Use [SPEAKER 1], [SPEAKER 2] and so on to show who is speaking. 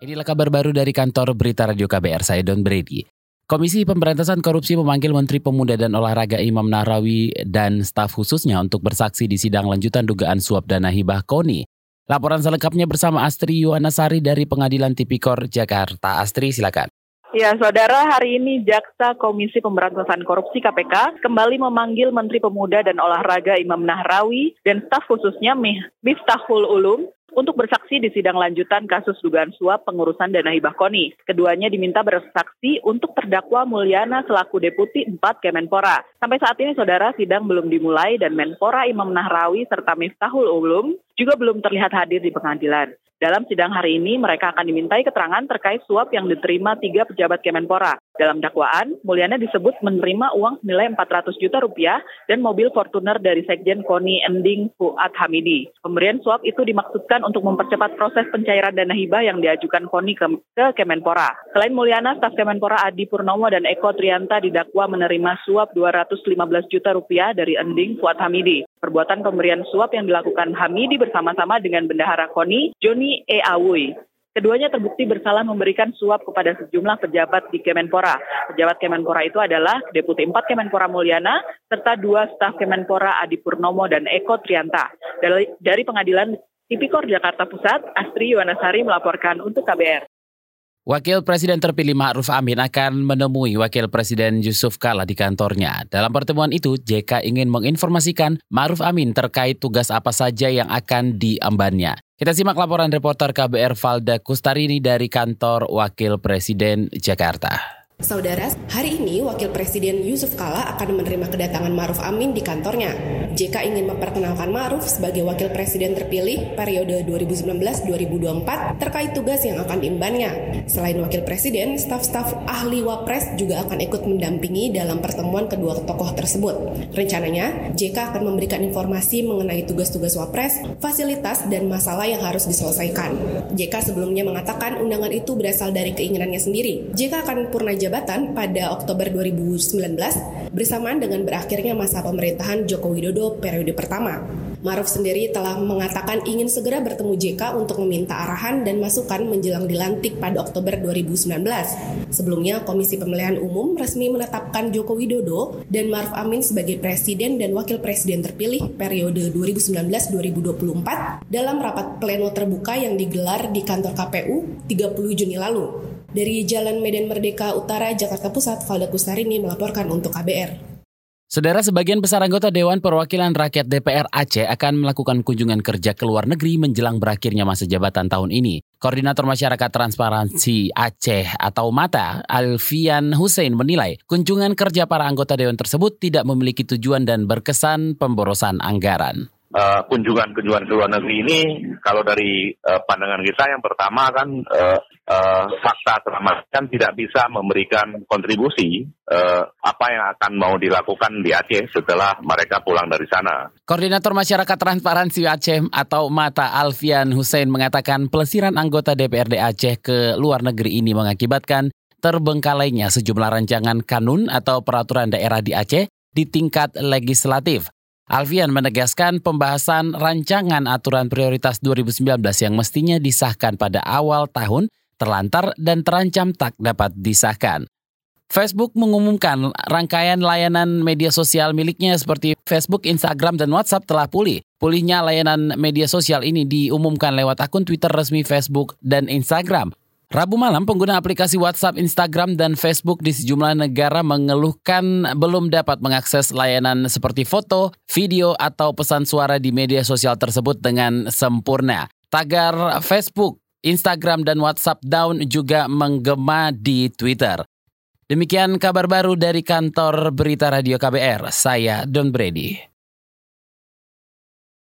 [SPEAKER 1] Inilah kabar baru dari kantor Berita Radio KBR, saya Don Brady. Komisi Pemberantasan Korupsi memanggil Menteri Pemuda dan Olahraga Imam Nahrawi dan staf khususnya untuk bersaksi di sidang lanjutan dugaan suap dana hibah KONI. Laporan selengkapnya bersama Astri Yuwanasari dari Pengadilan Tipikor Jakarta. Astri, silakan.
[SPEAKER 2] Ya, saudara, hari ini Jaksa Komisi Pemberantasan Korupsi KPK kembali memanggil Menteri Pemuda dan Olahraga Imam Nahrawi dan staf khususnya Miftahul Ulum untuk bersaksi di sidang lanjutan kasus dugaan suap pengurusan dana hibah KONI. Keduanya diminta bersaksi untuk terdakwa Mulyana selaku Deputi 4 Kemenpora. Sampai saat ini saudara sidang belum dimulai dan Menpora Imam Nahrawi serta Miftahul Ulum juga belum terlihat hadir di pengadilan. Dalam sidang hari ini, mereka akan dimintai keterangan terkait suap yang diterima tiga pejabat Kemenpora. Dalam dakwaan, Mulyana disebut menerima uang senilai 400 juta rupiah dan mobil Fortuner dari Sekjen Koni Ending Fuad Hamidi. Pemberian suap itu dimaksudkan untuk mempercepat proses pencairan dana hibah yang diajukan Koni ke, ke Kemenpora. Selain Mulyana, staf Kemenpora Adi Purnomo dan Eko Trianta didakwa menerima suap 215 juta rupiah dari Ending Fuad Hamidi. Perbuatan pemberian suap yang dilakukan Hamidi bersama-sama dengan bendahara KONI, Joni E. Awui. Keduanya terbukti bersalah memberikan suap kepada sejumlah pejabat di Kemenpora. Pejabat Kemenpora itu adalah Deputi 4 Kemenpora Mulyana, serta dua staf Kemenpora Adi Purnomo dan Eko Trianta. Dari, dari pengadilan Tipikor Jakarta Pusat, Astri Yuwanasari melaporkan untuk KBR.
[SPEAKER 1] Wakil Presiden terpilih Ma'ruf Amin akan menemui Wakil Presiden Yusuf Kala di kantornya. Dalam pertemuan itu, JK ingin menginformasikan Ma'ruf Amin terkait tugas apa saja yang akan diembannya. Kita simak laporan reporter KBR Valda Kustarini dari kantor Wakil Presiden Jakarta.
[SPEAKER 3] Saudara, hari ini Wakil Presiden Yusuf Kala akan menerima kedatangan Maruf Amin di kantornya. JK ingin memperkenalkan Maruf sebagai Wakil Presiden terpilih periode 2019-2024 terkait tugas yang akan diembannya. Selain Wakil Presiden, staf-staf ahli Wapres juga akan ikut mendampingi dalam pertemuan kedua tokoh tersebut. Rencananya, JK akan memberikan informasi mengenai tugas-tugas Wapres, fasilitas, dan masalah yang harus diselesaikan. JK sebelumnya mengatakan undangan itu berasal dari keinginannya sendiri. JK akan purna jabatan pada Oktober 2019 bersamaan dengan berakhirnya masa pemerintahan Joko Widodo periode pertama. Maruf sendiri telah mengatakan ingin segera bertemu JK untuk meminta arahan dan masukan menjelang dilantik pada Oktober 2019. Sebelumnya, Komisi Pemilihan Umum resmi menetapkan Joko Widodo dan Maruf Amin sebagai Presiden dan Wakil Presiden terpilih periode 2019-2024 dalam rapat pleno terbuka yang digelar di kantor KPU 30 Juni lalu. Dari Jalan Medan Merdeka Utara, Jakarta Pusat, Valda Kustarini melaporkan untuk KBR.
[SPEAKER 1] Saudara sebagian besar anggota Dewan Perwakilan Rakyat DPR Aceh akan melakukan kunjungan kerja ke luar negeri menjelang berakhirnya masa jabatan tahun ini. Koordinator Masyarakat Transparansi Aceh atau MATA, Alfian Hussein menilai kunjungan kerja para anggota Dewan tersebut tidak memiliki tujuan dan berkesan pemborosan anggaran
[SPEAKER 4] kunjungan-kunjungan ke luar negeri ini kalau dari uh, pandangan kita yang pertama kan uh, uh, fakta selama kan tidak bisa memberikan kontribusi uh, apa yang akan mau dilakukan di Aceh setelah mereka pulang dari sana.
[SPEAKER 1] Koordinator Masyarakat Transparansi Aceh atau Mata Alfian Hussein mengatakan pelesiran anggota DPRD Aceh ke luar negeri ini mengakibatkan terbengkalainya sejumlah rancangan kanun atau peraturan daerah di Aceh di tingkat legislatif. Alfian menegaskan pembahasan rancangan aturan prioritas 2019 yang mestinya disahkan pada awal tahun terlantar dan terancam tak dapat disahkan. Facebook mengumumkan rangkaian layanan media sosial miliknya seperti Facebook, Instagram, dan WhatsApp telah pulih. Pulihnya layanan media sosial ini diumumkan lewat akun Twitter resmi Facebook dan Instagram. Rabu malam, pengguna aplikasi WhatsApp, Instagram, dan Facebook di sejumlah negara mengeluhkan belum dapat mengakses layanan seperti foto, video, atau pesan suara di media sosial tersebut dengan sempurna. Tagar Facebook, Instagram, dan WhatsApp down juga menggema di Twitter. Demikian kabar baru dari kantor Berita Radio KBR. Saya Don Brady.